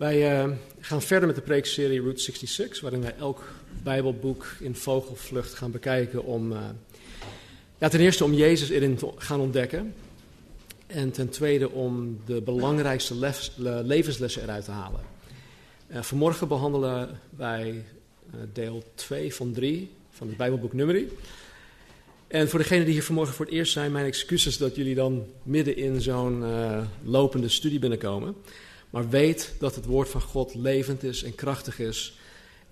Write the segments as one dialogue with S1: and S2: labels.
S1: Wij uh, gaan verder met de preekserie Route 66, waarin wij elk Bijbelboek in vogelvlucht gaan bekijken om uh, ja, ten eerste om Jezus erin te gaan ontdekken en ten tweede om de belangrijkste levenslessen eruit te halen. Uh, vanmorgen behandelen wij deel 2 van 3 van het Bijbelboek Numeri. En voor degenen die hier vanmorgen voor het eerst zijn, mijn excuses dat jullie dan midden in zo'n lopende studie binnenkomen. Maar weet dat het woord van God levend is en krachtig is.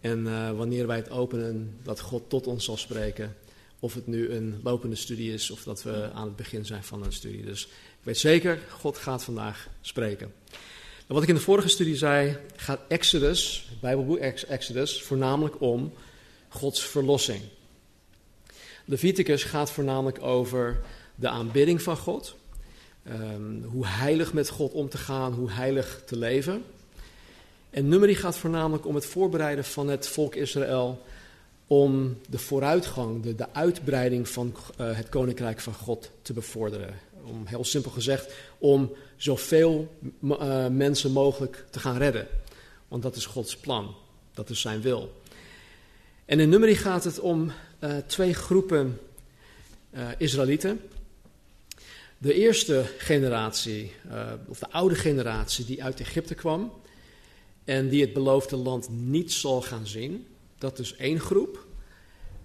S1: En uh, wanneer wij het openen, dat God tot ons zal spreken. Of het nu een lopende studie is of dat we aan het begin zijn van een studie. Dus ik weet zeker, God gaat vandaag spreken. En wat ik in de vorige studie zei, gaat Exodus, Bijbelboek Exodus, voornamelijk om Gods verlossing. Leviticus gaat voornamelijk over de aanbidding van God. Um, hoe heilig met God om te gaan, hoe heilig te leven. En Numeri gaat voornamelijk om het voorbereiden van het volk Israël om de vooruitgang, de, de uitbreiding van uh, het koninkrijk van God te bevorderen. Om heel simpel gezegd, om zoveel uh, mensen mogelijk te gaan redden. Want dat is Gods plan, dat is zijn wil. En in Numeri gaat het om uh, twee groepen Israëlieten. De eerste generatie, uh, of de oude generatie die uit Egypte kwam en die het beloofde land niet zal gaan zien, dat is één groep.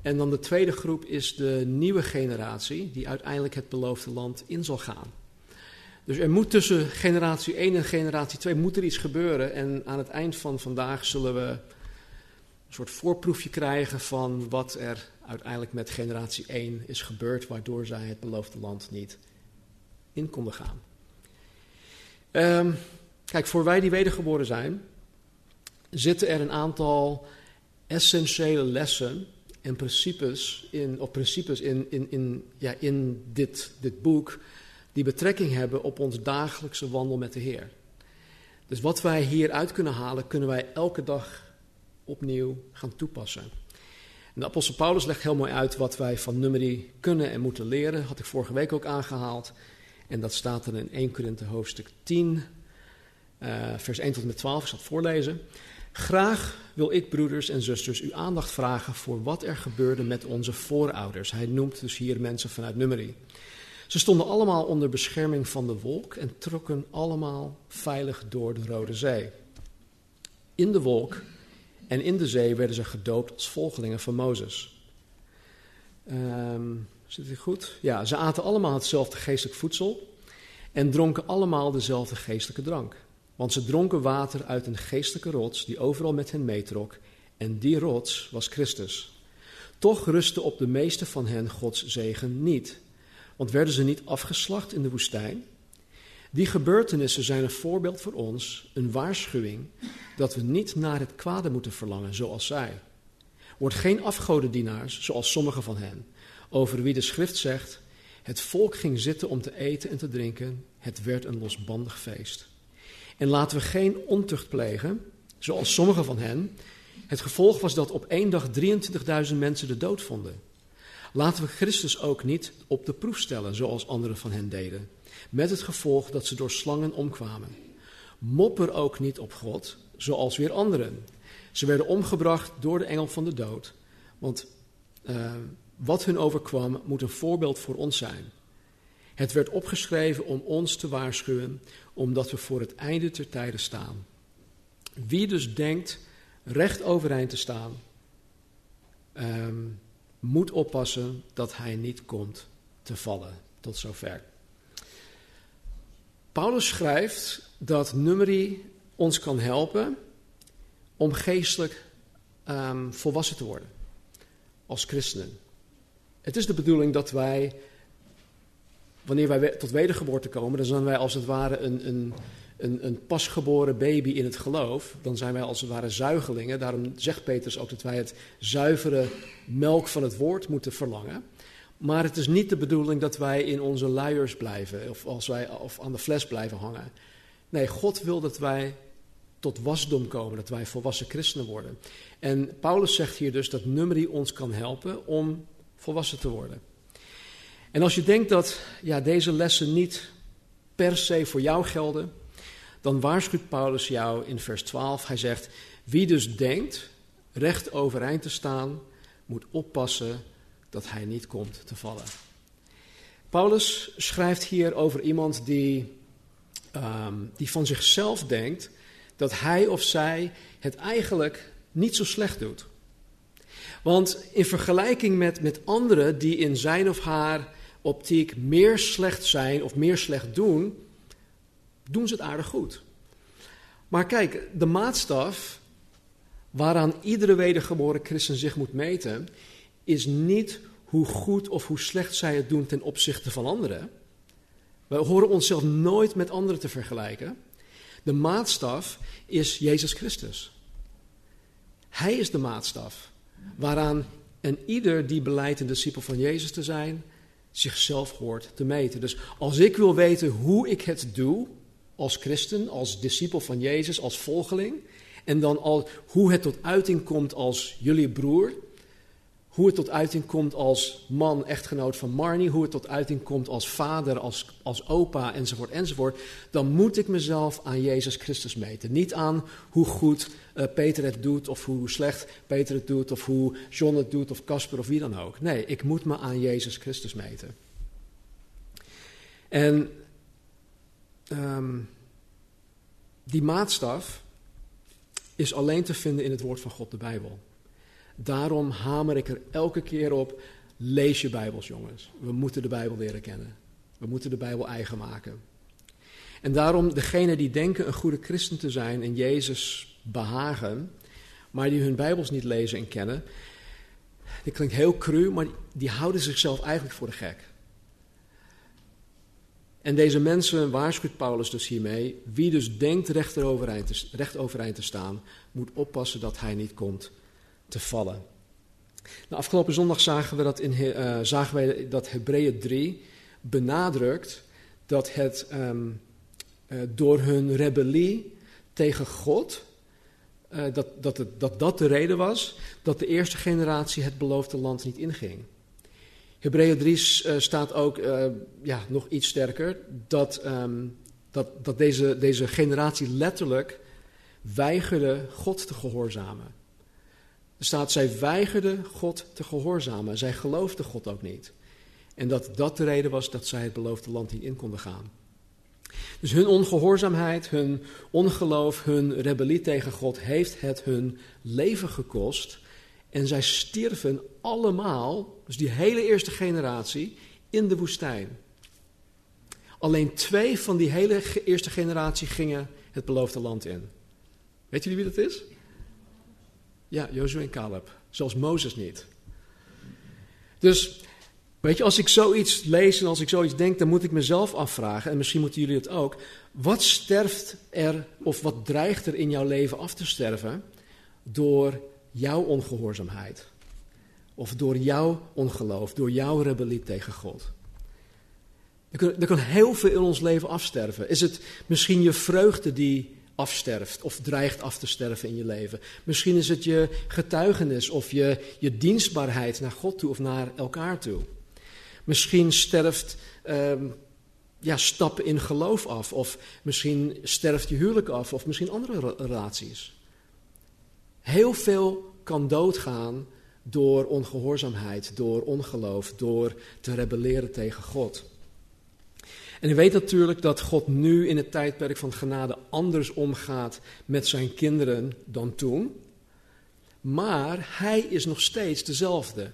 S1: En dan de tweede groep is de nieuwe generatie die uiteindelijk het beloofde land in zal gaan. Dus er moet tussen generatie 1 en generatie 2 moet er iets gebeuren. En aan het eind van vandaag zullen we een soort voorproefje krijgen van wat er uiteindelijk met generatie 1 is gebeurd, waardoor zij het beloofde land niet in konden gaan. Um, kijk, voor wij die wedergeboren zijn, zitten er een aantal essentiële lessen en principes in, of principes in, in, in, ja, in dit, dit boek die betrekking hebben op ons dagelijkse wandel met de Heer. Dus wat wij hieruit kunnen halen, kunnen wij elke dag opnieuw gaan toepassen. En de apostel Paulus legt heel mooi uit wat wij van nummerie kunnen en moeten leren. Had ik vorige week ook aangehaald. En dat staat er in 1 Korinthe hoofdstuk 10, uh, vers 1 tot en met 12. Ik zal het voorlezen. Graag wil ik, broeders en zusters, uw aandacht vragen voor wat er gebeurde met onze voorouders. Hij noemt dus hier mensen vanuit Numeri. Ze stonden allemaal onder bescherming van de wolk en trokken allemaal veilig door de Rode Zee. In de wolk en in de zee werden ze gedoopt als volgelingen van Mozes. Um, Zit het goed? Ja, ze aten allemaal hetzelfde geestelijk voedsel en dronken allemaal dezelfde geestelijke drank. Want ze dronken water uit een geestelijke rots die overal met hen meetrok, en die rots was Christus. Toch rustte op de meeste van hen Gods zegen niet, want werden ze niet afgeslacht in de woestijn? Die gebeurtenissen zijn een voorbeeld voor ons, een waarschuwing dat we niet naar het kwade moeten verlangen zoals zij. Word geen afgodendienaars zoals sommigen van hen over wie de schrift zegt: Het volk ging zitten om te eten en te drinken, het werd een losbandig feest. En laten we geen ontucht plegen, zoals sommigen van hen. Het gevolg was dat op één dag 23.000 mensen de dood vonden. Laten we Christus ook niet op de proef stellen, zoals anderen van hen deden, met het gevolg dat ze door slangen omkwamen. Mopper ook niet op God, zoals weer anderen. Ze werden omgebracht door de engel van de dood, want uh, wat hun overkwam moet een voorbeeld voor ons zijn. Het werd opgeschreven om ons te waarschuwen, omdat we voor het einde ter tijde staan. Wie dus denkt recht overeind te staan, um, moet oppassen dat hij niet komt te vallen. Tot zover. Paulus schrijft dat nummerie ons kan helpen om geestelijk um, volwassen te worden als christenen. Het is de bedoeling dat wij, wanneer wij tot wedergeboorte komen, dan zijn wij als het ware een, een, een, een pasgeboren baby in het geloof, dan zijn wij als het ware zuigelingen. Daarom zegt Petrus ook dat wij het zuivere melk van het woord moeten verlangen. Maar het is niet de bedoeling dat wij in onze luiers blijven of, als wij, of aan de fles blijven hangen. Nee, God wil dat wij tot wasdom komen, dat wij volwassen christenen worden. En Paulus zegt hier dus dat nummerie ons kan helpen om volwassen te worden. En als je denkt dat ja, deze lessen niet per se voor jou gelden, dan waarschuwt Paulus jou in vers 12. Hij zegt: Wie dus denkt recht overeind te staan, moet oppassen dat hij niet komt te vallen. Paulus schrijft hier over iemand die, ehm, die van zichzelf denkt dat hij of zij het eigenlijk niet zo slecht doet. Want in vergelijking met, met anderen die in zijn of haar optiek meer slecht zijn of meer slecht doen, doen ze het aardig goed. Maar kijk, de maatstaf waaraan iedere wedergeboren christen zich moet meten, is niet hoe goed of hoe slecht zij het doen ten opzichte van anderen. We horen onszelf nooit met anderen te vergelijken. De maatstaf is Jezus Christus. Hij is de maatstaf waaraan een ieder die beleidt een discipel van Jezus te zijn, zichzelf hoort te meten. Dus als ik wil weten hoe ik het doe, als christen, als discipel van Jezus, als volgeling, en dan al hoe het tot uiting komt als jullie broer, hoe het tot uiting komt als man, echtgenoot van Marnie, hoe het tot uiting komt als vader, als, als opa, enzovoort, enzovoort, dan moet ik mezelf aan Jezus Christus meten. Niet aan hoe goed uh, Peter het doet, of hoe slecht Peter het doet, of hoe John het doet, of Casper, of wie dan ook. Nee, ik moet me aan Jezus Christus meten. En um, die maatstaf is alleen te vinden in het woord van God, de Bijbel. Daarom hamer ik er elke keer op, lees je Bijbels jongens. We moeten de Bijbel leren kennen. We moeten de Bijbel eigen maken. En daarom, degenen die denken een goede christen te zijn en Jezus behagen, maar die hun Bijbels niet lezen en kennen, dit klinkt heel cru, maar die houden zichzelf eigenlijk voor de gek. En deze mensen waarschuwt Paulus dus hiermee. Wie dus denkt recht overeind, te, recht overeind te staan, moet oppassen dat hij niet komt te vallen. Nou, afgelopen zondag zagen we dat, in, uh, zagen wij dat Hebreeën 3 benadrukt dat het um, uh, door hun rebellie tegen God, uh, dat, dat, het, dat dat de reden was dat de eerste generatie het beloofde land niet inging. Hebreeën 3 uh, staat ook ja, nog iets sterker, dat, um, dat, dat deze, deze generatie letterlijk weigerde God te gehoorzamen. Staat, zij weigerde God te gehoorzamen. Zij geloofde God ook niet. En dat dat de reden was dat zij het beloofde land niet in konden gaan. Dus hun ongehoorzaamheid, hun ongeloof, hun rebellie tegen God heeft het hun leven gekost. En zij stierven allemaal, dus die hele eerste generatie, in de woestijn. Alleen twee van die hele eerste generatie gingen het beloofde land in. Weet jullie wie dat is? Ja, Jozue en Caleb. Zoals Mozes niet. Dus, weet je, als ik zoiets lees en als ik zoiets denk, dan moet ik mezelf afvragen, en misschien moeten jullie het ook. Wat sterft er, of wat dreigt er in jouw leven af te sterven door jouw ongehoorzaamheid? Of door jouw ongeloof, door jouw rebellie tegen God? Er kan, er kan heel veel in ons leven afsterven. Is het misschien je vreugde die afsterft of dreigt af te sterven in je leven. Misschien is het je getuigenis of je, je dienstbaarheid naar God toe of naar elkaar toe. Misschien sterft um, ja, stappen in geloof af of misschien sterft je huwelijk af of misschien andere relaties. Heel veel kan doodgaan door ongehoorzaamheid, door ongeloof, door te rebelleren tegen God. En u weet natuurlijk dat God nu in het tijdperk van genade anders omgaat met zijn kinderen dan toen. Maar hij is nog steeds dezelfde.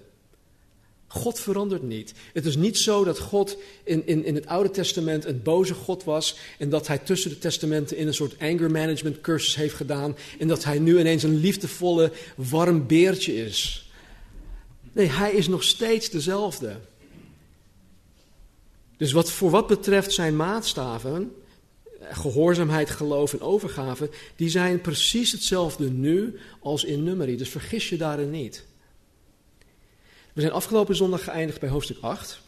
S1: God verandert niet. Het is niet zo dat God in, in, in het Oude Testament een boze God was en dat hij tussen de testamenten in een soort anger management cursus heeft gedaan en dat hij nu ineens een liefdevolle, warm beertje is. Nee, hij is nog steeds dezelfde. Dus wat, voor wat betreft zijn maatstaven, gehoorzaamheid, geloof en overgave, die zijn precies hetzelfde nu als in nummerie. Dus vergis je daarin niet. We zijn afgelopen zondag geëindigd bij hoofdstuk 8.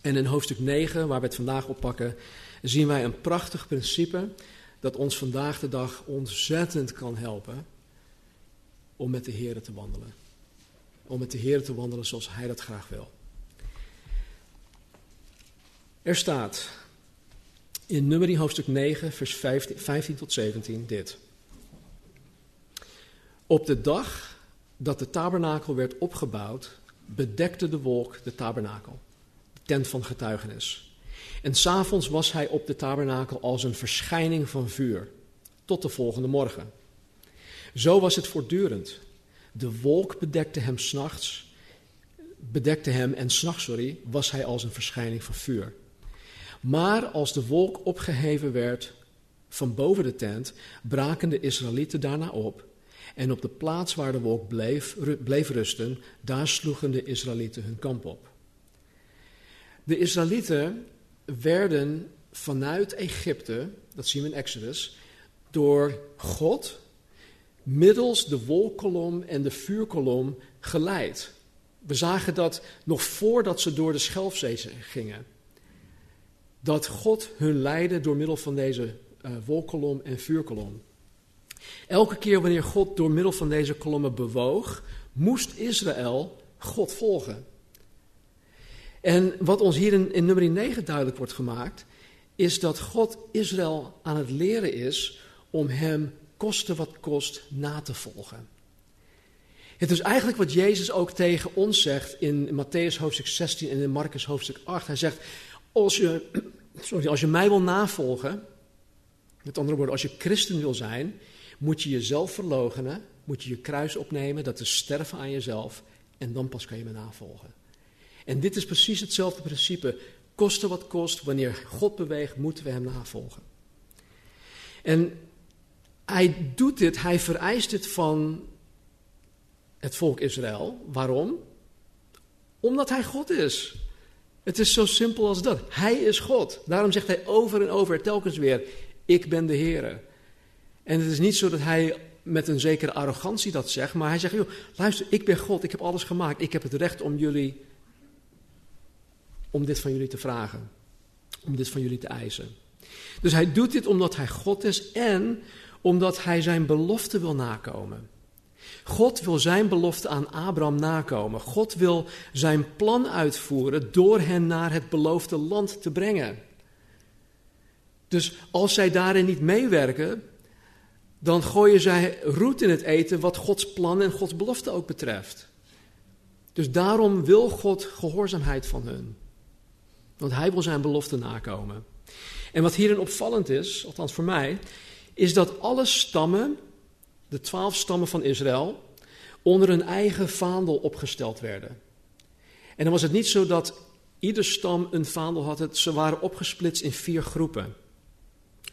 S1: En in hoofdstuk 9, waar we het vandaag oppakken, zien wij een prachtig principe dat ons vandaag de dag ontzettend kan helpen om met de Heer te wandelen. Om met de Heer te wandelen zoals Hij dat graag wil. Er staat in Nummerie hoofdstuk 9, vers 15, 15 tot 17 dit. Op de dag dat de tabernakel werd opgebouwd, bedekte de wolk de tabernakel, de tent van getuigenis. En s'avonds was hij op de tabernakel als een verschijning van vuur, tot de volgende morgen. Zo was het voortdurend. De wolk bedekte hem s'nachts, bedekte hem en s'nachts, sorry, was hij als een verschijning van vuur. Maar als de wolk opgeheven werd van boven de tent, braken de Israëlieten daarna op. En op de plaats waar de wolk bleef, bleef rusten, daar sloegen de Israëlieten hun kamp op. De Israëlieten werden vanuit Egypte, dat zien we in Exodus, door God middels de wolkolom en de vuurkolom geleid. We zagen dat nog voordat ze door de Schelfzee gingen. Dat God hun leidde door middel van deze uh, wolkolom en vuurkolom. Elke keer wanneer God door middel van deze kolommen bewoog, moest Israël God volgen. En wat ons hier in, in nummer 9 duidelijk wordt gemaakt, is dat God Israël aan het leren is om hem koste wat kost na te volgen. Het is eigenlijk wat Jezus ook tegen ons zegt in Matthäus hoofdstuk 16 en in Marcus hoofdstuk 8. Hij zegt, als je, sorry, als je mij wil navolgen, met andere woorden, als je christen wil zijn, moet je jezelf verloochenen, moet je je kruis opnemen, dat is sterven aan jezelf, en dan pas kan je me navolgen. En dit is precies hetzelfde principe. Koste wat kost, wanneer God beweegt, moeten we hem navolgen. En hij doet dit, hij vereist dit van het volk Israël. Waarom? Omdat hij God is. Het is zo simpel als dat. Hij is God. Daarom zegt hij over en over telkens weer: Ik ben de Heer. En het is niet zo dat hij met een zekere arrogantie dat zegt, maar hij zegt: joh, luister, ik ben God, ik heb alles gemaakt, ik heb het recht om jullie, om dit van jullie te vragen, om dit van jullie te eisen. Dus hij doet dit omdat hij God is en omdat hij zijn belofte wil nakomen. God wil zijn belofte aan Abraham nakomen. God wil zijn plan uitvoeren door hen naar het beloofde land te brengen. Dus als zij daarin niet meewerken, dan gooien zij roet in het eten wat Gods plan en Gods belofte ook betreft. Dus daarom wil God gehoorzaamheid van hun. Want hij wil zijn belofte nakomen. En wat hierin opvallend is, althans voor mij, is dat alle stammen, de twaalf stammen van Israël, onder een eigen vaandel opgesteld werden. En dan was het niet zo dat ieder stam een vaandel had, ze waren opgesplitst in vier groepen.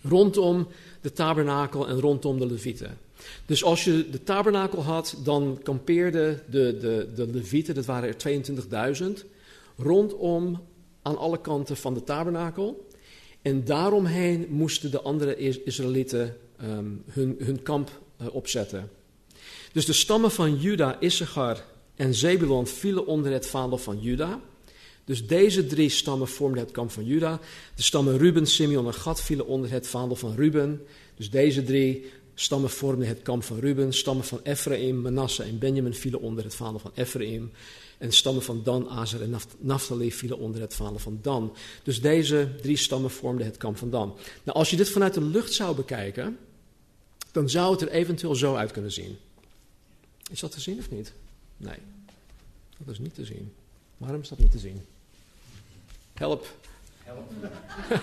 S1: Rondom de tabernakel en rondom de levieten. Dus als je de tabernakel had, dan kampeerden de, de, de levieten, dat waren er 22.000, rondom aan alle kanten van de tabernakel. En daaromheen moesten de andere Israëlieten um, hun, hun kamp opzetten. Dus de stammen van Juda, Issachar en Zebulon vielen onder het vaandel van Juda. Dus deze drie stammen vormden het kamp van Juda. De stammen Ruben, Simeon en Gad vielen onder het vaandel van Ruben. Dus deze drie stammen vormden het kamp van Ruben. Stammen van Ephraim, Manasse en Benjamin vielen onder het vaandel van Ephraim. En stammen van Dan, Azer en Naphtali vielen onder het vaandel van Dan. Dus deze drie stammen vormden het kamp van Dan. Nou, als je dit vanuit de lucht zou bekijken, dan zou het er eventueel zo uit kunnen zien. Is dat te zien of niet? Nee, dat is niet te zien. Waarom is dat niet te zien? Help. Help.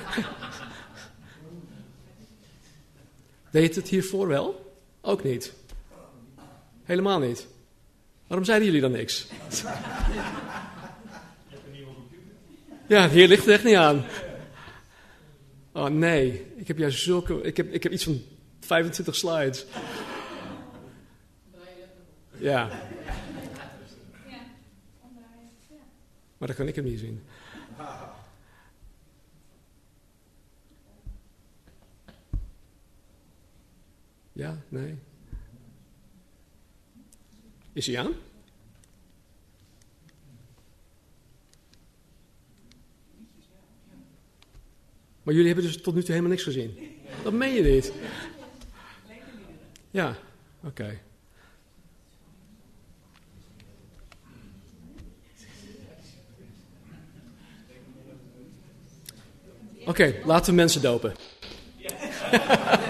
S1: Deed het hiervoor wel? Ook niet. Helemaal niet. Waarom zeiden jullie dan niks? Ja, hier ligt het echt niet aan. Oh nee, ik heb juist zulke. Ik heb, ik heb iets van 25 slides. Ja. Maar dan kan ik hem niet zien. Ja? Nee? Is hij aan? Maar jullie hebben dus tot nu toe helemaal niks gezien. Dat meen je niet. Ja, oké. Oké, laten we mensen dopen.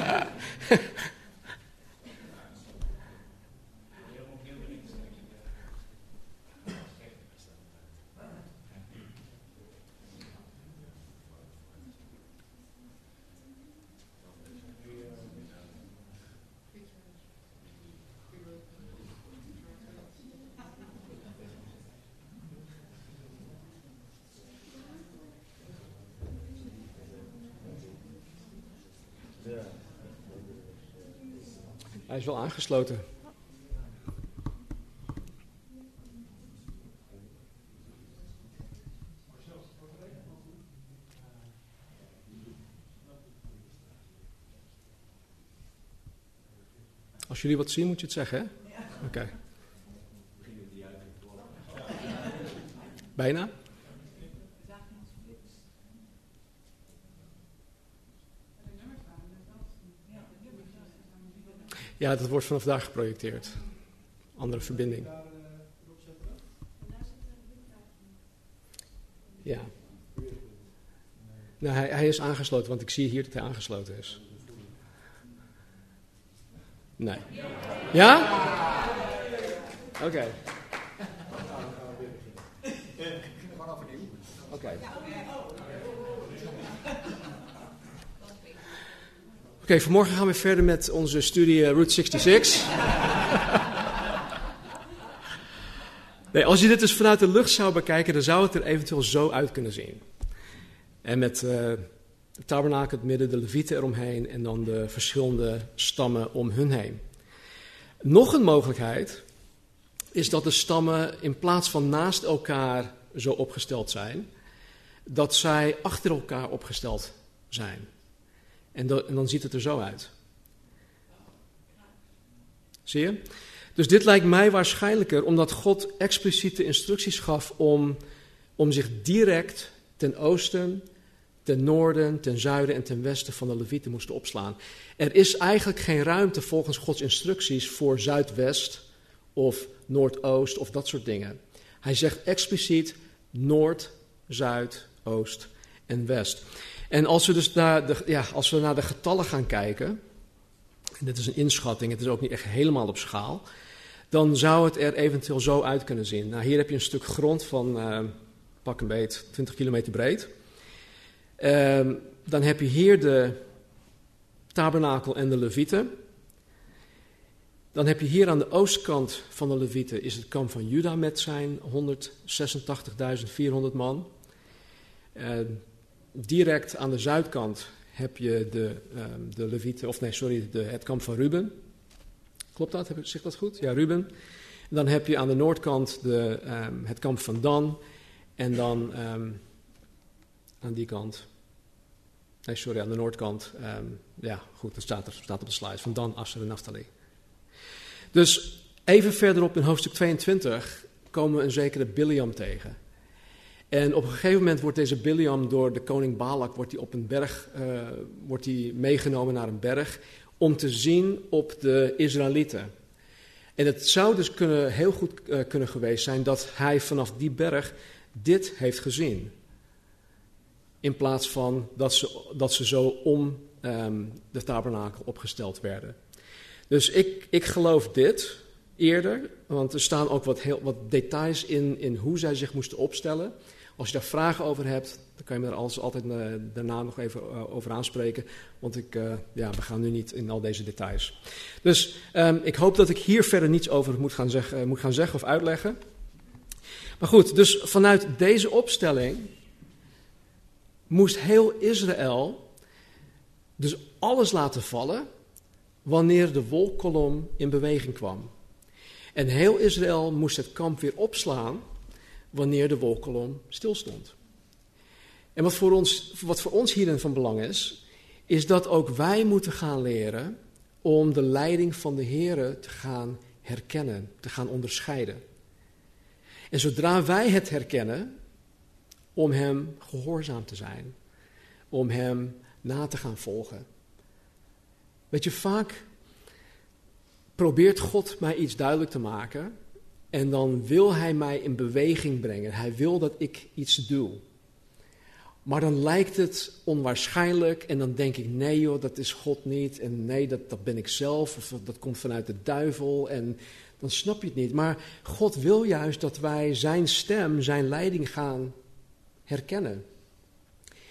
S1: Hij is wel aangesloten. Als jullie wat zien, moet je het zeggen, hè? Oké. Bijna? Ja, dat wordt vanaf daar geprojecteerd. Andere verbinding. Ja. Nou, hij, hij is aangesloten, want ik zie hier dat hij aangesloten is. Nee. Ja? Oké. Oké. Oké, vanmorgen gaan we verder met onze studie uh, Route 66. nee, als je dit dus vanuit de lucht zou bekijken, dan zou het er eventueel zo uit kunnen zien. En met uh, de tabernakel het midden, de levieten eromheen en dan de verschillende stammen om hun heen. Nog een mogelijkheid is dat de stammen in plaats van naast elkaar zo opgesteld zijn, dat zij achter elkaar opgesteld zijn. En, en, dan ziet het er zo uit. Zie je? Dus dit lijkt mij waarschijnlijker omdat God expliciete instructies gaf om, om zich direct ten oosten, ten noorden, ten zuiden en ten westen van de Levieten moesten opslaan. Er is eigenlijk geen ruimte volgens Gods instructies voor zuidwest of noordoost of dat soort dingen. Hij zegt expliciet noord, zuid, oost en west. En als we dus naar de, ja, als we naar de getallen gaan kijken, en dit is een inschatting, het is ook niet echt helemaal op schaal, dan zou het er eventueel zo uit kunnen zien. Nou, hier heb je een stuk grond van uh, pak een beet 20 kilometer breed. Uh, dan heb je hier de tabernakel en de levieten. Dan heb je hier aan de oostkant van de levieten is het kamp van Juda met zijn 186.400 man. Uh, direct aan de zuidkant heb je de, um, de Levieten, of nee, sorry, de, het kamp van Ruben. Klopt dat? Heb ik, dat goed? Ja, Ruben. En dan heb je aan de noordkant de, um, het kamp van Dan. En dan um, aan die kant. Nee, sorry, aan de noordkant. ja, goed, dat staat, er, staat op de slide. Van Dan, Asser en Naphtali. Dus even verderop in hoofdstuk 22 komen we een zekere Biliam tegen. En op een gegeven moment wordt deze Biliam door de koning Balak wordt hij op een berg, uh, wordt hij meegenomen naar een berg om te zien op de Israëlieten. En het zou dus kunnen, heel goed uh, kunnen geweest zijn dat hij vanaf die berg dit heeft gezien. In plaats van dat ze, dat ze zo om um, de tabernakel opgesteld werden. Dus ik, ik geloof dit eerder, want er staan ook wat, heel, wat details in, in hoe zij zich moesten opstellen. Als je daar vragen over hebt, dan kan je me er alles, altijd uh, daarna nog even uh, over aanspreken. Want ik, uh, ja, we gaan nu niet in al deze details. Dus um, ik hoop dat ik hier verder niets over moet gaan, zeg, moet gaan zeggen of uitleggen. Maar goed, dus vanuit deze opstelling moest heel Israël dus alles laten vallen wanneer de wolkkolom in beweging kwam. En heel Israël moest het kamp weer opslaan wanneer de wolkolom stilstond. En wat voor, ons, wat voor ons hierin van belang is, is dat ook wij moeten gaan leren om de leiding van de Heer te gaan herkennen, te gaan onderscheiden. En zodra wij het herkennen, om Hem gehoorzaam te zijn, om Hem na te gaan volgen. Weet je, vaak probeert God mij iets duidelijk te maken en dan wil Hij mij in beweging brengen. Hij wil dat ik iets doe. Maar dan lijkt het onwaarschijnlijk en dan denk ik, nee joh, dat is God niet. En nee, dat, dat ben ik zelf of dat komt vanuit de duivel. En dan snap je het niet. Maar God wil juist dat wij zijn stem, zijn leiding gaan herkennen.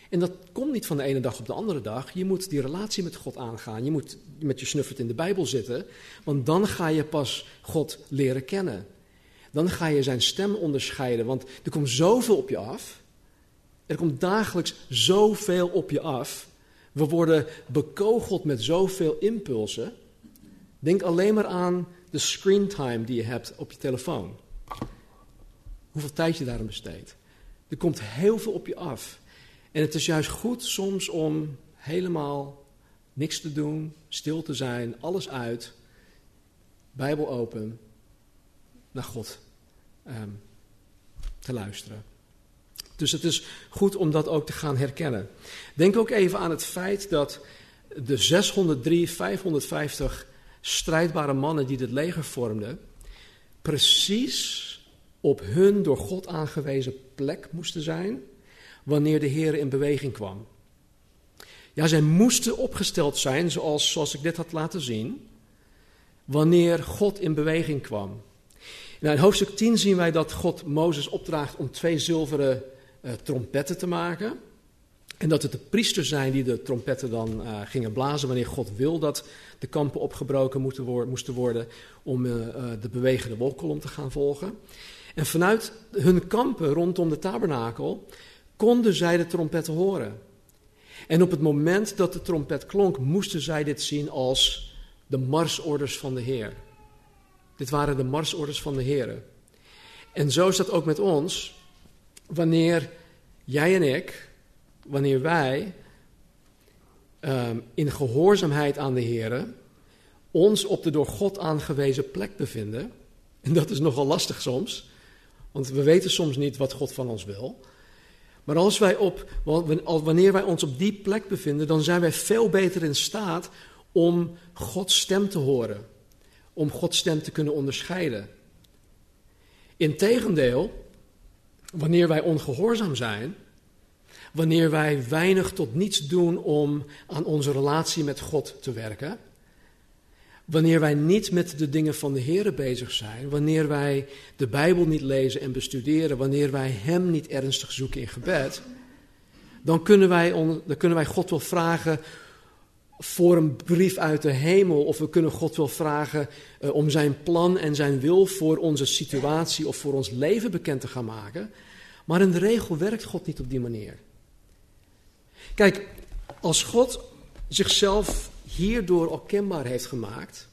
S1: En dat komt niet van de ene dag op de andere dag. Je moet die relatie met God aangaan. Je moet met je snuffert in de Bijbel zitten. Want dan ga je pas God leren kennen. Dan ga je zijn stem onderscheiden. Want er komt zoveel op je af. Er komt dagelijks zoveel op je af. We worden bekogeld met zoveel impulsen. Denk alleen maar aan de screentime die je hebt op je telefoon. Hoeveel tijd je daarin besteedt. Er komt heel veel op je af. En het is juist goed soms om helemaal niks te doen, stil te zijn, alles uit, Bijbel open, naar God um, te luisteren. Dus het is goed om dat ook te gaan herkennen. Denk ook even aan het feit dat de 603, 550 strijdbare mannen die dit leger vormden, precies op hun door God aangewezen plek moesten zijn wanneer de Heer in beweging kwam. Ja, zij moesten opgesteld zijn, zoals, zoals ik dit had laten zien, wanneer God in beweging kwam. Nou, in hoofdstuk 10 zien wij dat God Mozes opdraagt om twee zilveren uh, trompetten te maken. En dat het de priesters zijn die de trompetten dan uh, gingen blazen wanneer God wil dat de kampen opgebroken moesten worden om uh, de bewegende wolkolom te gaan volgen. En vanuit hun kampen rondom de tabernakel konden zij de trompetten horen. En op het moment dat de trompet klonk, moesten zij dit zien als de marsorders van de Heer. Dit waren de marsorders van de Heer. En zo is dat ook met ons. Wanneer jij en ik, wanneer wij um, in gehoorzaamheid aan de Heer ons op de door God aangewezen plek bevinden, en dat is nogal lastig soms, want we weten soms niet wat God van ons wil. Maar als wij op, wanneer wij ons op die plek bevinden, dan zijn wij veel beter in staat om Gods stem te horen. Om Gods stem te kunnen onderscheiden. Integendeel, wanneer wij ongehoorzaam zijn, wanneer wij weinig tot niets doen om aan onze relatie met God te werken, Wanneer wij niet met de dingen van de Heer bezig zijn, wanneer wij de Bijbel niet lezen en bestuderen, wanneer wij Hem niet ernstig zoeken in gebed, dan kunnen wij, dan kunnen wij God wel vragen voor een brief uit de hemel, of we kunnen God wel vragen uh, om Zijn plan en Zijn wil voor onze situatie of voor ons leven bekend te gaan maken. Maar in de regel werkt God niet op die manier. Kijk, als God zichzelf hierdoor al kenbaar heeft gemaakt.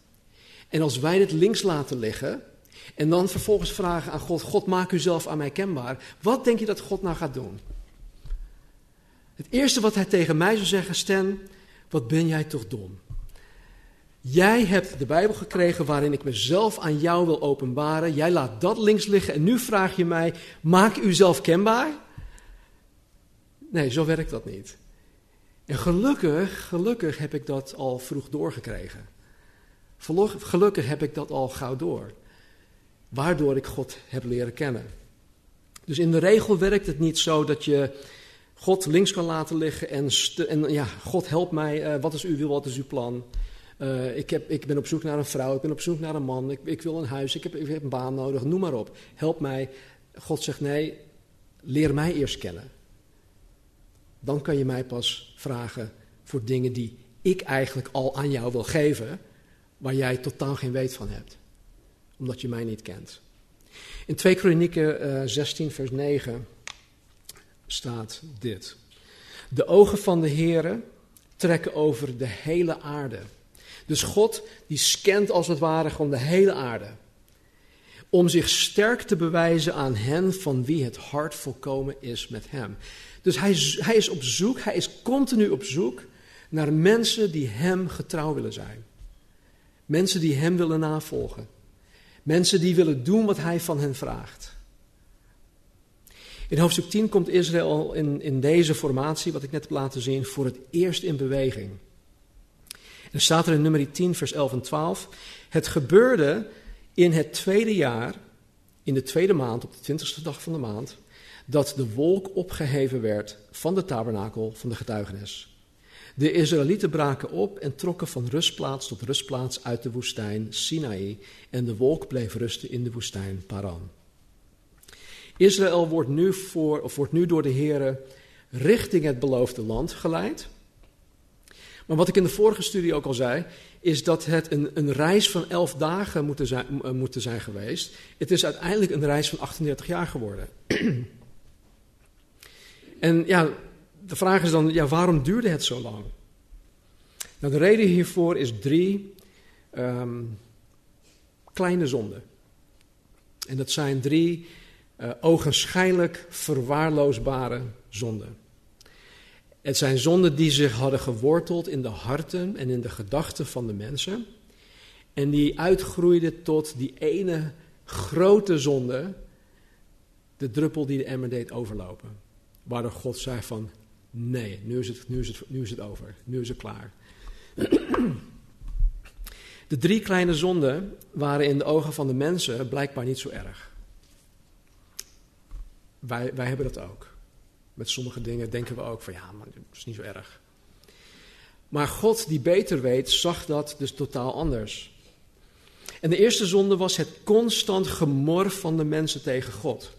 S1: En als wij dit links laten liggen en dan vervolgens vragen aan God, God maak uzelf aan mij kenbaar. Wat denk je dat God nou gaat doen? Het eerste wat hij tegen mij zou zeggen, Stan, wat ben jij toch dom? Jij hebt de Bijbel gekregen waarin ik mezelf aan jou wil openbaren. Jij laat dat links liggen en nu vraag je mij, maak uzelf kenbaar? Nee, zo werkt dat niet. En gelukkig, gelukkig heb ik dat al vroeg doorgekregen. Gelukkig heb ik dat al gauw door. Waardoor ik God heb leren kennen. Dus in de regel werkt het niet zo dat je God links kan laten liggen en, en ja, God help mij, uh, wat is uw wil, wat is uw plan? Uh, ik, heb, ik ben op zoek naar een vrouw, ik ben op zoek naar een man, ik, ik wil een huis, ik heb, ik heb een baan nodig, noem maar op. Help mij. God zegt nee, leer mij eerst kennen. Dan kan je mij pas vragen voor dingen die ik eigenlijk al aan jou wil geven, waar jij totaal geen weet van hebt, omdat je mij niet kent. In 2 Kronieken uh, 16, vers 9 staat dit. De ogen van de Heere trekken over de hele aarde. Dus God die scant als het ware gewoon de hele aarde. Om zich sterk te bewijzen aan hen van wie het hart volkomen is met hem. Dus hij, hij is op zoek, hij is continu op zoek naar mensen die hem getrouw willen zijn. Mensen die Hem willen navolgen. Mensen die willen doen wat Hij van hen vraagt. In hoofdstuk 10 komt Israël in, in deze formatie, wat ik net heb laten zien, voor het eerst in beweging. En staat er in nummer 10, vers 11 en 12. Het gebeurde in het tweede jaar, in de tweede maand, op de twintigste dag van de maand, dat de wolk opgeheven werd van de tabernakel van de getuigenis. De Israëlieten braken op en trokken van rustplaats tot rustplaats uit de woestijn Sinaï en de wolk bleef rusten in de woestijn Paran. Israël wordt nu, voor, of wordt nu door de Here richting het beloofde land geleid. Maar wat ik in de vorige studie ook al zei, is dat het een, een reis van elf dagen moeten zijn, moeten zijn geweest. Het is uiteindelijk een reis van 38 jaar geworden. en ja, de vraag is dan, ja, waarom duurde het zo lang? Nou, de reden hiervoor is drie um, kleine zonden. En dat zijn drie uh, ogenschijnlijk verwaarloosbare zonden. Het zijn zonden die zich hadden geworteld in de harten en in de gedachten van de mensen. En die uitgroeiden tot die ene grote zonde, de druppel die de emmer deed overlopen. Waardoor God zei van, nee, nu is het, nu is het, nu is het over, nu is het klaar. De drie kleine zonden waren in de ogen van de mensen blijkbaar niet zo erg. Wij, wij hebben dat ook. Met sommige dingen denken we ook van ja, maar dat is niet zo erg. Maar God, die beter weet, zag dat dus totaal anders. En de eerste zonde was het constant gemor van de mensen tegen God.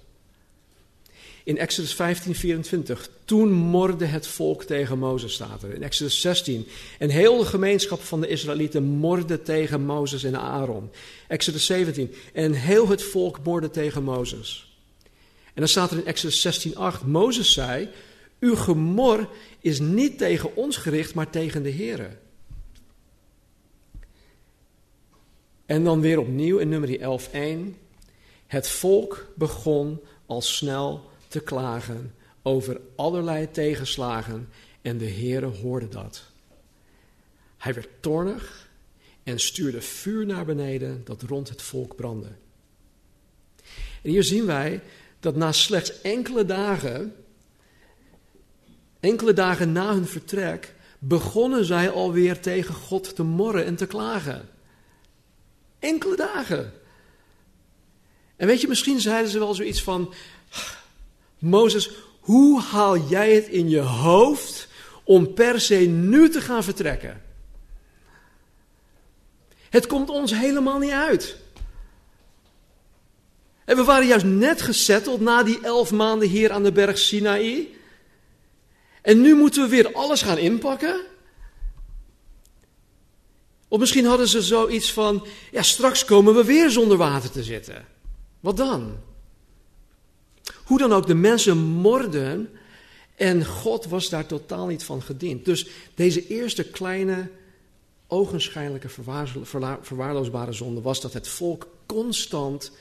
S1: In Exodus 15, 24. Toen morde het volk tegen Mozes, staat er. In Exodus 16. En heel de gemeenschap van de Israëlieten morde tegen Mozes en Aaron. Exodus 17. En heel het volk morde tegen Mozes. En dan staat er in Exodus 16:8, Mozes zei, uw gemor is niet tegen ons gericht, maar tegen de Here. En dan weer opnieuw in nummer 11:1, het volk begon al snel te klagen over allerlei tegenslagen en de Heere hoorde dat. Hij werd toornig en stuurde vuur naar beneden dat rond het volk brandde. En hier zien wij dat na slechts enkele dagen, enkele dagen na hun vertrek, begonnen zij alweer tegen God te morren en te klagen. Enkele dagen. En weet je, misschien zeiden ze wel zoiets van: Mozes, hoe haal jij het in je hoofd om per se nu te gaan vertrekken? Het komt ons helemaal niet uit. En we waren juist net gezetteld na die elf maanden hier aan de berg Sinaï. En nu moeten we weer alles gaan inpakken. Of misschien hadden ze zoiets van: ja, straks komen we weer zonder water te zitten. Wat dan? Hoe dan ook, de mensen morden en God was daar totaal niet van gediend. Dus deze eerste kleine, ogenschijnlijke verwaarloosbare zonde was dat het volk constant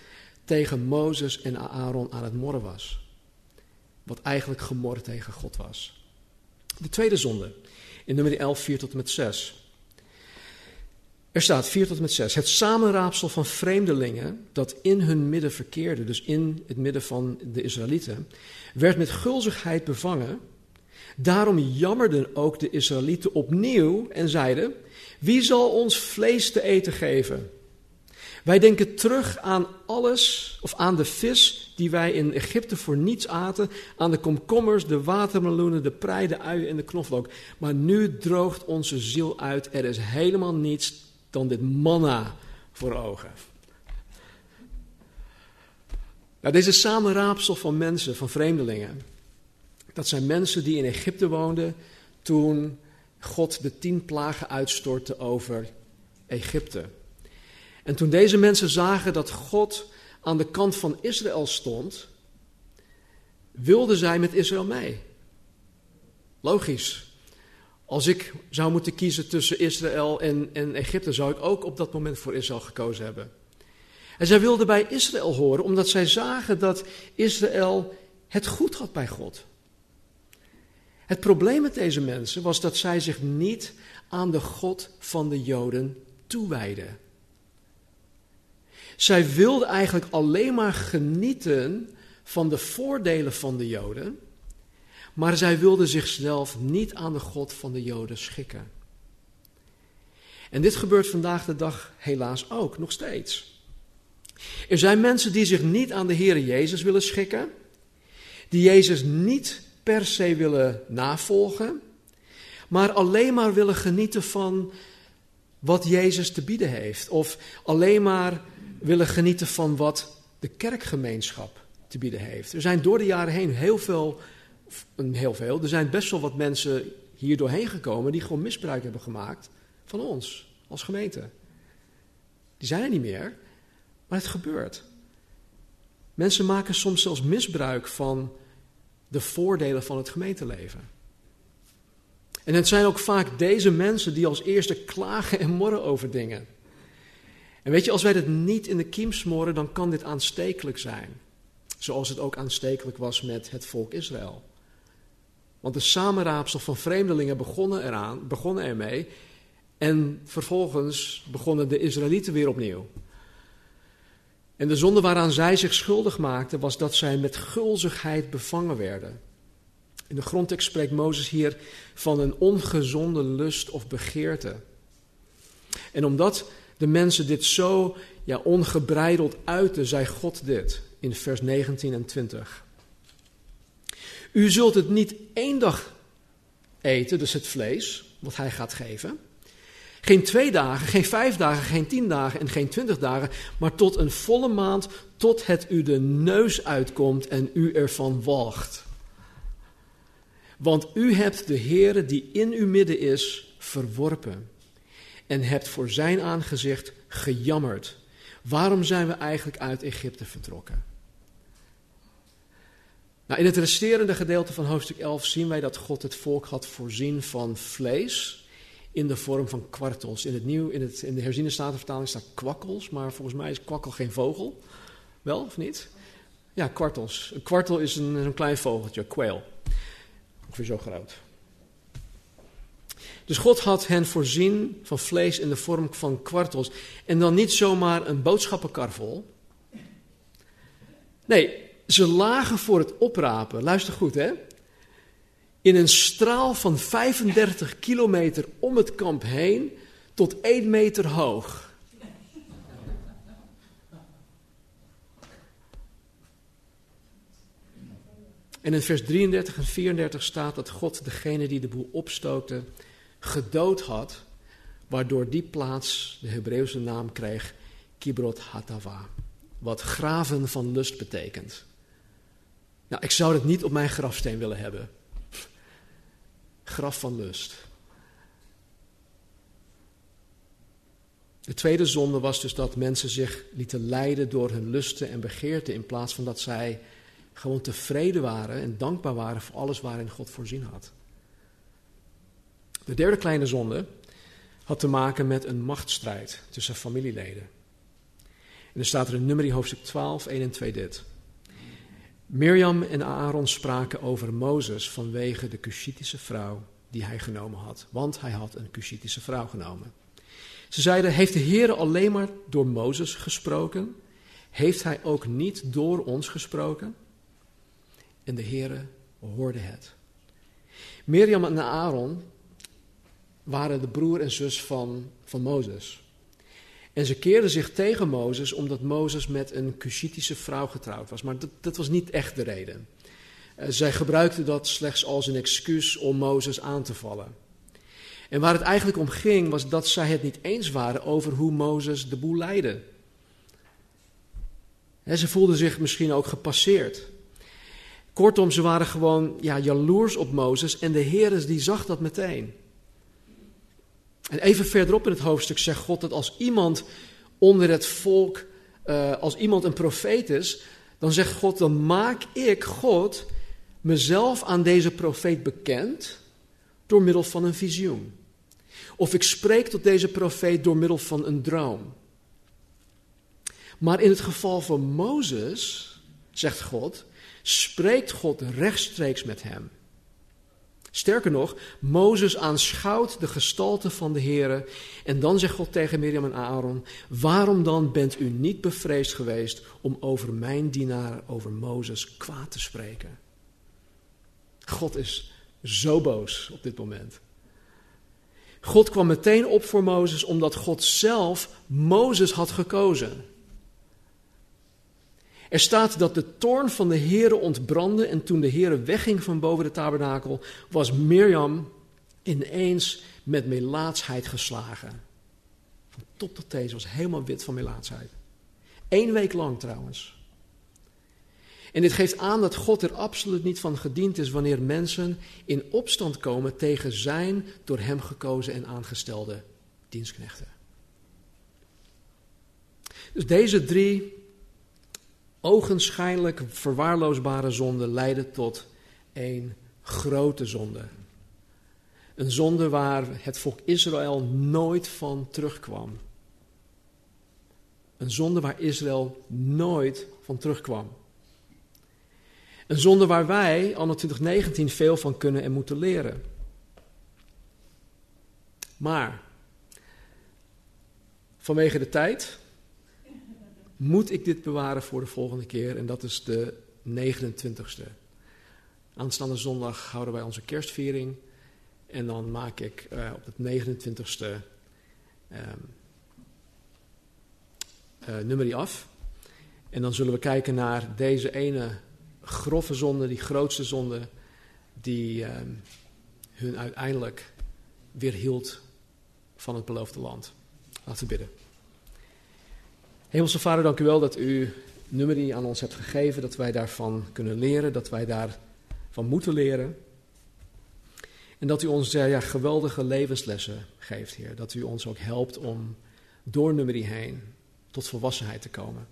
S1: tegen Mozes en Aaron aan het morren was. Wat eigenlijk gemor tegen God was. De tweede zonde, in nummer 11, 4 tot en met 6. Er staat 4 tot en met 6. Het samenraapsel van vreemdelingen dat in hun midden verkeerde, dus in het midden van de Israëlieten, werd met gulzigheid bevangen. Daarom jammerden ook de Israëlieten opnieuw en zeiden: Wie zal ons vlees te eten geven? Wij denken terug aan alles, of aan de vis die wij in Egypte voor niets aten, aan de komkommers, de watermeloenen, de prei, de uien en de knoflook. Maar nu droogt onze ziel uit. Er is helemaal niets dan dit manna voor ogen. Nou, deze samenraapsel van mensen, van vreemdelingen, dat zijn mensen die in Egypte woonden toen God de tien plagen uitstortte over Egypte. En toen deze mensen zagen dat God aan de kant van Israël stond, wilden zij met Israël mee. Logisch. Als ik zou moeten kiezen tussen Israël en, en Egypte, zou ik ook op dat moment voor Israël gekozen hebben. En zij wilden bij Israël horen, omdat zij zagen dat Israël het goed had bij God. Het probleem met deze mensen was dat zij zich niet aan de God van de Joden toewijden. Zij wilden eigenlijk alleen maar genieten van de voordelen van de Joden, maar zij wilden zichzelf niet aan de God van de Joden schikken. En dit gebeurt vandaag de dag helaas ook, nog steeds. Er zijn mensen die zich niet aan de Heer Jezus willen schikken, die Jezus niet per se willen navolgen, maar alleen maar willen genieten van wat Jezus te bieden heeft. Of alleen maar willen genieten van wat de kerkgemeenschap te bieden heeft. Er zijn door de jaren heen heel veel, heel veel, er zijn best wel wat mensen hier doorheen gekomen die gewoon misbruik hebben gemaakt van ons als gemeente. Die zijn er niet meer, maar het gebeurt. Mensen maken soms zelfs misbruik van de voordelen van het gemeenteleven. En het zijn ook vaak deze mensen die als eerste klagen en morren over dingen. En weet je, als wij dit niet in de kiem smoren, dan kan dit aanstekelijk zijn. Zoals het ook aanstekelijk was met het volk Israël. Want de samenraapsel van vreemdelingen begonnen, eraan, begonnen ermee. En vervolgens begonnen de Israëlieten weer opnieuw. En de zonde waaraan zij zich schuldig maakten was dat zij met gulzigheid bevangen werden. In de grondtekst spreekt Mozes hier van een ongezonde lust of begeerte. En omdat de mensen dit zo ja, ongebreideld uiten, zei God dit in vers 19 en 20. U zult het niet één dag eten, dus het vlees, wat hij gaat geven. Geen twee dagen, geen vijf dagen, geen tien dagen en geen twintig dagen, maar tot een volle maand, tot het u de neus uitkomt en u ervan walgt. Want u hebt de Heere die in uw midden is verworpen en hebt voor zijn aangezicht gejammerd. Waarom zijn we eigenlijk uit Egypte vertrokken? Nou, in het resterende gedeelte van hoofdstuk 11 zien wij dat God het volk had voorzien van vlees in de vorm van kwartels. In, het nieuw, in, het, in de herziene statenvertaling staat kwakkels, maar volgens mij is kwakkel geen vogel. Wel of niet? Ja, kwartels. Een kwartel is een, een klein vogeltje, quail. Ongeveer zo groot. Dus God had hen voorzien van vlees in de vorm van kwartels. En dan niet zomaar een boodschappenkar vol. Nee, ze lagen voor het oprapen. Luister goed, hè? In een straal van 35 kilometer om het kamp heen tot 1 meter hoog. En in vers 33 en 34 staat dat God degene die de boel opstookte gedood had, waardoor die plaats de Hebreeuwse naam kreeg Kibrot Hatava, wat graven van lust betekent. Nou, ik zou het niet op mijn grafsteen willen hebben. Graf van lust. De tweede zonde was dus dat mensen zich lieten leiden door hun lusten en begeerten in plaats van dat zij gewoon tevreden waren en dankbaar waren voor alles waarin God voorzien had. De derde kleine zonde had te maken met een machtsstrijd tussen familieleden. En er staat er in nummer hoofdstuk 12, 1 en 2 dit. Mirjam en Aaron spraken over Mozes vanwege de Cushitische vrouw die hij genomen had. Want hij had een Cushitische vrouw genomen. Ze zeiden, heeft de Heer alleen maar door Mozes gesproken? Heeft hij ook niet door ons gesproken? En de Heere hoorde het. Mirjam en Aaron waren de broer en zus van, van Mozes. En ze keerden zich tegen Mozes omdat Mozes met een Cushitische vrouw getrouwd was. Maar dat, dat was niet echt de reden. Uh, zij gebruikten dat slechts als een excuus om Mozes aan te vallen. En waar het eigenlijk om ging, was dat zij het niet eens waren over hoe Mozes de boel leidde. Ze voelden zich misschien ook gepasseerd. Kortom, ze waren gewoon ja, jaloers op Mozes en de Heer die zag dat meteen. En even verderop in het hoofdstuk zegt God dat als iemand onder het volk, uh, als iemand een profeet is, dan zegt God, dan maak ik, God, mezelf aan deze profeet bekend door middel van een visioen. Of ik spreek tot deze profeet door middel van een droom. Maar in het geval van Mozes, zegt God, spreekt God rechtstreeks met hem. Sterker nog, Mozes aanschouwt de gestalte van de Heere en dan zegt God tegen Miriam en Aaron, waarom dan bent u niet bevreesd geweest om over mijn dienaar, over Mozes, kwaad te spreken? God is zo boos op dit moment. God kwam meteen op voor Mozes omdat God zelf Mozes had gekozen. Er staat dat de toorn van de Heere ontbrandde en toen de Heere wegging van boven de tabernakel, was Mirjam ineens met melaatsheid geslagen. Van top tot teen, was helemaal wit van melaatsheid. Eén week lang trouwens. En dit geeft aan dat God er absoluut niet van gediend is wanneer mensen in opstand komen tegen zijn door hem gekozen en aangestelde dienstknechten. Dus deze drie ogenschijnlijk verwaarloosbare zonden leiden tot één grote zonde. Een zonde waar het volk Israël nooit van terugkwam. Een zonde waar Israël nooit van terugkwam. Een zonde waar wij, anno 2019, veel van kunnen en moeten leren. Maar, vanwege de tijd, moet ik dit bewaren voor de volgende keer en dat is de 29ste. Aanstaande zondag houden wij onze kerstviering en dan maak ik uh, op het 29ste um, uh, nummer af. En dan zullen we kijken naar deze ene grove zonde, die grootste zonde, die um, hun uiteindelijk weerhield van het beloofde land. Laten we bidden. Hemelse Vader, dank u wel dat u nummer die aan ons hebt gegeven, dat wij daarvan kunnen leren, dat wij daarvan moeten leren. En dat u ons ja, geweldige levenslessen geeft, Heer. Dat u ons ook helpt om door nummer heen tot volwassenheid te komen.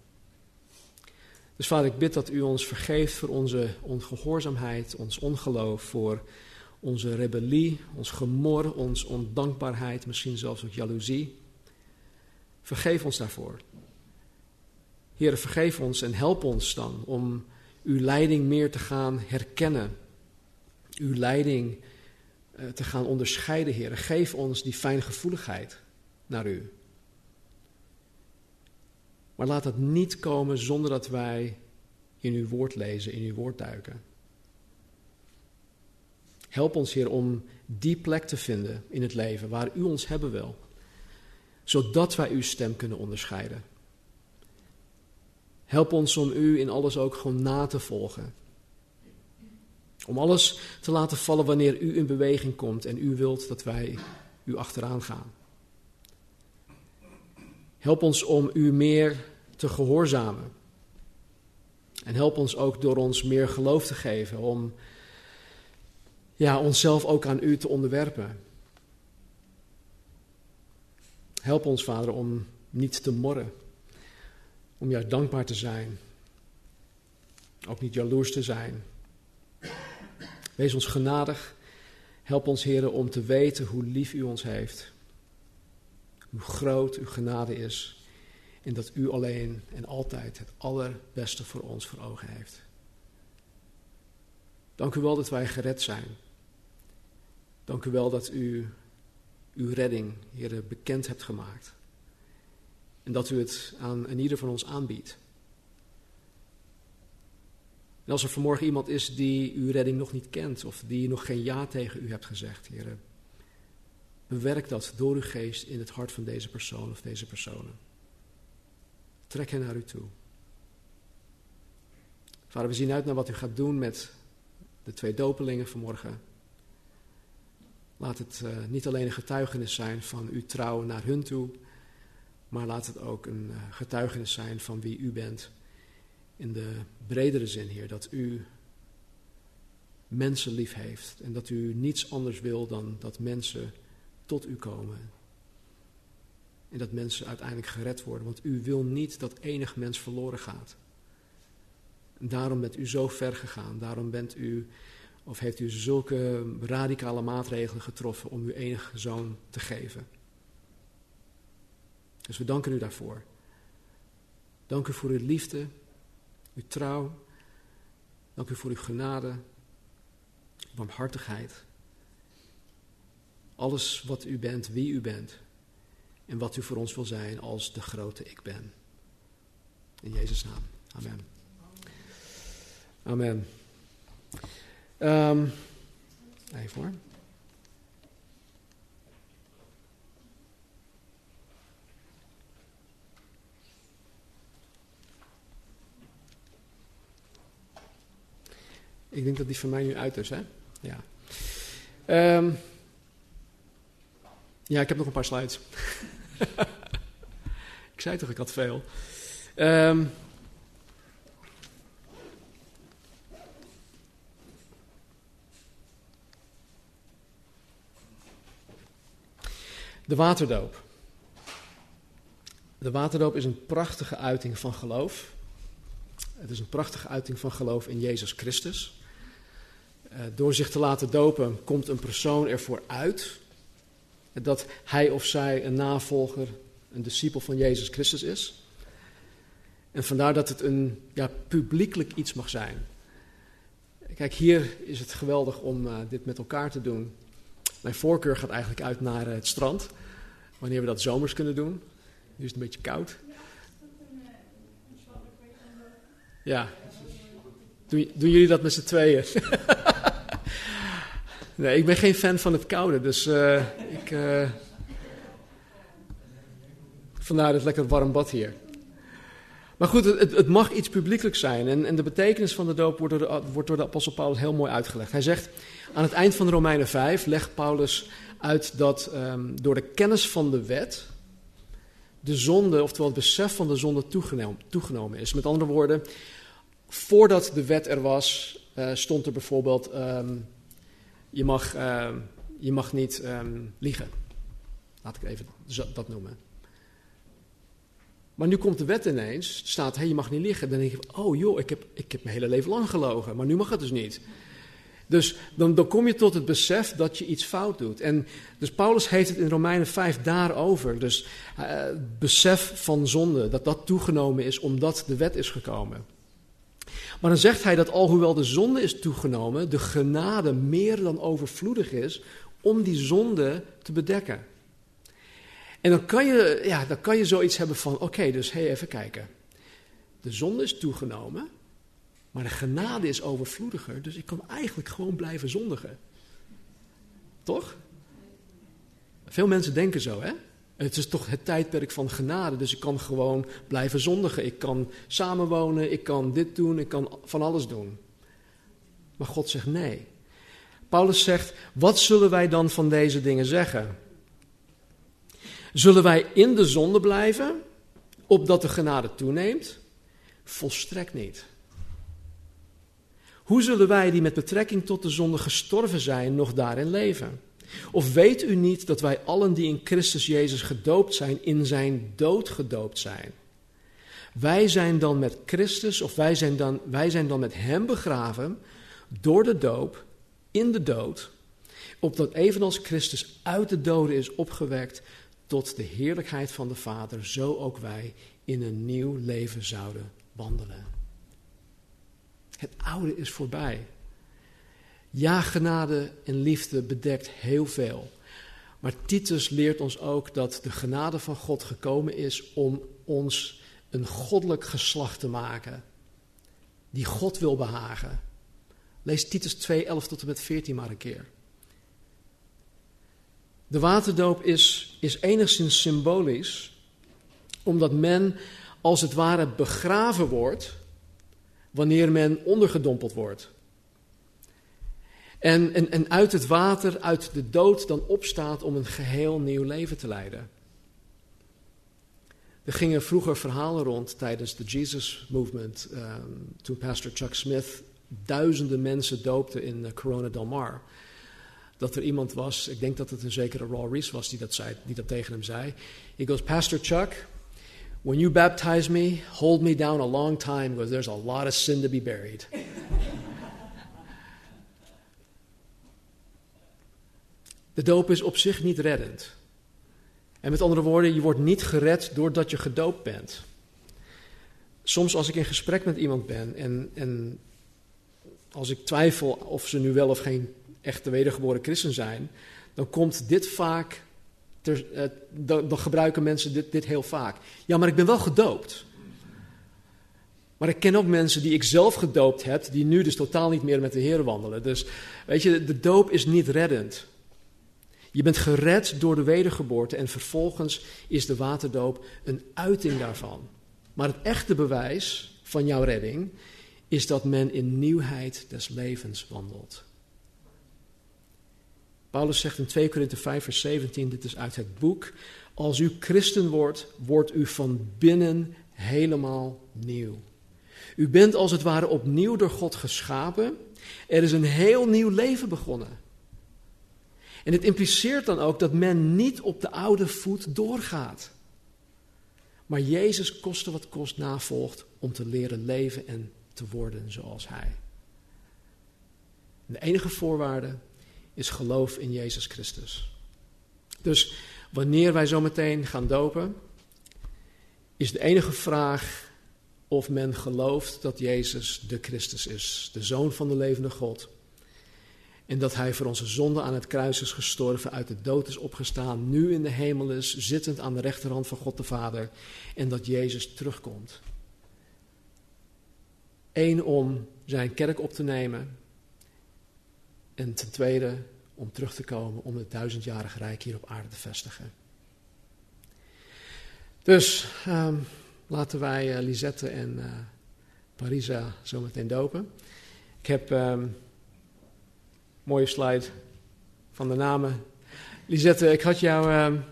S1: Dus vader, ik bid dat u ons vergeeft voor onze ongehoorzaamheid, ons ongeloof, voor onze rebellie, ons gemor, ons ondankbaarheid, misschien zelfs ook jaloezie. Vergeef ons daarvoor. Heer, vergeef ons en help ons dan om uw leiding meer te gaan herkennen. Uw leiding uh, te gaan onderscheiden, Heer. Geef ons die fijngevoeligheid naar u. Maar laat dat niet komen zonder dat wij in uw woord lezen, in uw woord duiken. Help ons, Heer, om die plek te vinden in het leven waar u ons hebben wil, zodat wij uw stem kunnen onderscheiden. Help ons om u in alles ook gewoon na te volgen. Om alles te laten vallen wanneer u in beweging komt en u wilt dat wij u achteraan gaan. Help ons om u meer te gehoorzamen. En help ons ook door ons meer geloof te geven, om ja, onszelf ook aan u te onderwerpen. Help ons, Vader, om niet te morren om juist dankbaar te zijn. Ook niet jaloers te zijn. Wees ons genadig. Help ons, Heer, om te weten hoe lief U ons heeft. Hoe groot Uw genade is. En dat U alleen en altijd het allerbeste voor ons voor ogen heeft. Dank u wel dat wij gered zijn. Dank u wel dat u uw redding, Heer, bekend hebt gemaakt. En dat u het aan ieder van ons aanbiedt. En als er vanmorgen iemand is die uw redding nog niet kent, of die nog geen ja tegen u hebt gezegd, Heer, bewerk dat door uw geest in het hart van deze persoon of deze personen. Trek hen naar u toe. Vader, we zien uit naar wat u gaat doen met de twee dopelingen vanmorgen. Laat het uh, niet alleen een getuigenis zijn van uw trouw naar hun toe, maar laat het ook een eh, getuigenis zijn van wie u bent. In de bredere zin, Heer, dat u mensen lief heeft. En dat u niets anders wil dan dat mensen tot u komen. En dat mensen uiteindelijk gered worden. Want u wil niet dat enig mens verloren gaat. Daarom bent u zo ver gegaan. Daarom bent u, of heeft u zulke radicale maatregelen getroffen om uw enige zoon te geven. Dus we danken u daarvoor. Dank u voor uw liefde, uw trouw. Dank u voor uw genade, barmhartigheid. alles wat u bent, wie u bent. En wat u voor ons wil zijn als de grote ik ben. In Jezus' naam. Amen. Amen. Um, even hoor. Ik denk dat die van mij nu uit is, hè? Ja. Um, ja, ik heb nog een paar slides. ik zei toch, ik had veel. Um, de waterdoop. De waterdoop is een prachtige uiting van geloof. Het is een prachtige uiting van geloof in Jezus Christus. Uh, door zich te laten dopen komt een persoon ervoor uit dat hij of zij een navolger, een discipel van Jezus Christus is. En vandaar dat het een ja, publiekelijk iets mag zijn. Kijk, hier is het geweldig om uh, dit met elkaar te doen. Mijn voorkeur gaat eigenlijk uit naar uh, het strand. Wanneer we dat zomers kunnen doen. Nu is het een beetje koud. Ja. Doen, doen jullie dat met z'n tweeën? Nee, ik ben geen fan van het koude, dus uh, ik. Uh, vandaar het lekker warm bad hier. Maar goed, het, het mag iets publiekelijk zijn. En, en, de betekenis van de doop wordt door de, wordt door de apostel Paulus heel mooi uitgelegd. Hij zegt, aan het eind van Romeinen 5 legt Paulus uit dat um, door de kennis van de wet de zonde, oftewel het besef van de zonde toegenomen, is. Met andere woorden, voordat de wet er was, uh, stond er bijvoorbeeld um, je mag, uh, je mag niet um, liegen. Laat ik even dat noemen. Maar nu komt de wet ineens, staat, hey, je mag niet liegen. Dan denk je, oh joh, ik heb, ik heb mijn hele leven lang gelogen, maar nu mag het dus niet. Dus dan, dan kom je tot het besef dat je iets fout doet. En dus Paulus heeft het in Romeinen 5 daarover. Dus uh, besef van zonde, dat dat toegenomen is omdat de wet is gekomen. Maar dan zegt hij dat alhoewel de zonde is toegenomen, de genade meer dan overvloedig is om die zonde te bedekken. En dan kan je, ja, dan kan je zoiets hebben van, oké, dus hey, even kijken. De zonde is toegenomen, maar de genade is overvloediger, dus ik kan eigenlijk gewoon blijven zondigen. Toch? Veel mensen denken zo, hè? Het is toch het tijdperk van genade, dus ik kan gewoon blijven zondigen. Ik kan samenwonen, ik kan dit doen, ik kan van alles doen. Maar God zegt nee. Paulus zegt, wat zullen wij dan van deze dingen zeggen? Zullen wij in de zonde blijven, opdat de genade toeneemt? Volstrekt niet. Hoe zullen wij die met betrekking tot de zonde gestorven zijn, nog daarin leven? Of weet u niet dat wij allen die in Christus Jezus gedoopt zijn, in zijn dood gedoopt zijn? Wij zijn dan met Christus, of wij zijn dan, wij zijn dan met Hem begraven door de doop in de dood, opdat evenals Christus uit de doden is opgewekt tot de heerlijkheid van de Vader, zo ook wij in een nieuw leven zouden wandelen. Het oude is voorbij. Ja, genade en liefde bedekt heel veel. Maar Titus leert ons ook dat de genade van God gekomen is om ons een goddelijk geslacht te maken. Die God wil behagen. Lees Titus 2, 11 tot en met 14 maar een keer. De waterdoop is, is enigszins symbolisch, omdat men als het ware begraven wordt wanneer men ondergedompeld wordt. En, en, uit het water, uit de dood dan opstaat om een geheel nieuw leven te leiden. Er gingen vroeger verhalen rond tijdens de Jesus Movement, um, toen pastor Chuck Smith duizenden mensen doopte in uh, Corona del Mar. Dat er iemand was, ik denk dat het een zekere Raw Reese was die dat, zei, die dat tegen hem zei. He goes, Pastor Chuck, when you baptize me, hold me down a long time because there's a lot of sin to be buried. De doop is op zich niet reddend. En met andere woorden, je wordt niet gered doordat je gedoopt bent. Soms als ik in gesprek met iemand ben en, en als ik twijfel of ze nu wel of geen echte wedergeboren christen zijn, dan komt dit vaak, dan, dan, gebruiken mensen dit, dit heel vaak. Ja, maar ik ben wel gedoopt. Maar ik ken ook mensen die ik zelf gedoopt heb, die nu dus totaal niet meer met de Heer wandelen. Dus weet je, de doop is niet reddend. Je bent gered door de wedergeboorte en vervolgens is de waterdoop een uiting daarvan. Maar het echte bewijs van jouw redding is dat men in nieuwheid des levens wandelt. Paulus zegt in 2 Korinthe 5 vers 17, dit is uit het boek, als u christen wordt, wordt u van binnen helemaal nieuw. U bent als het ware opnieuw door God geschapen. Er is een heel nieuw leven begonnen. En het impliceert dan ook dat men niet op de oude voet doorgaat. Maar Jezus koste wat kost navolgt om te leren leven en te worden zoals Hij. de enige voorwaarde is geloof in Jezus Christus. Dus wanneer wij zometeen gaan dopen, is de enige vraag of men gelooft dat Jezus de Christus is, de Zoon van de levende God. En dat Hij voor onze zonde aan het kruis is gestorven, uit de dood is opgestaan, nu in de hemel is, zittend aan de rechterhand van God de Vader. En dat Jezus terugkomt. Eén om zijn kerk op te nemen. En ten tweede om terug te komen om het duizendjarige rijk hier op aarde te vestigen. Dus um, laten wij uh, Lisette en uh, Parisa zometeen dopen. Ik heb um, mooie slide van de namen. Lisette, ik had jou. Um,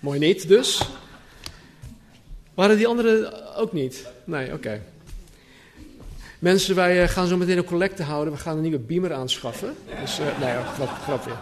S1: mooi niet, dus. Waren die anderen ook niet? Nee, oké. Mensen, wij uh, gaan zo meteen een collecte houden. We gaan een nieuwe beamer aanschaffen. Dus, uh, nee, oh, grap, grapje.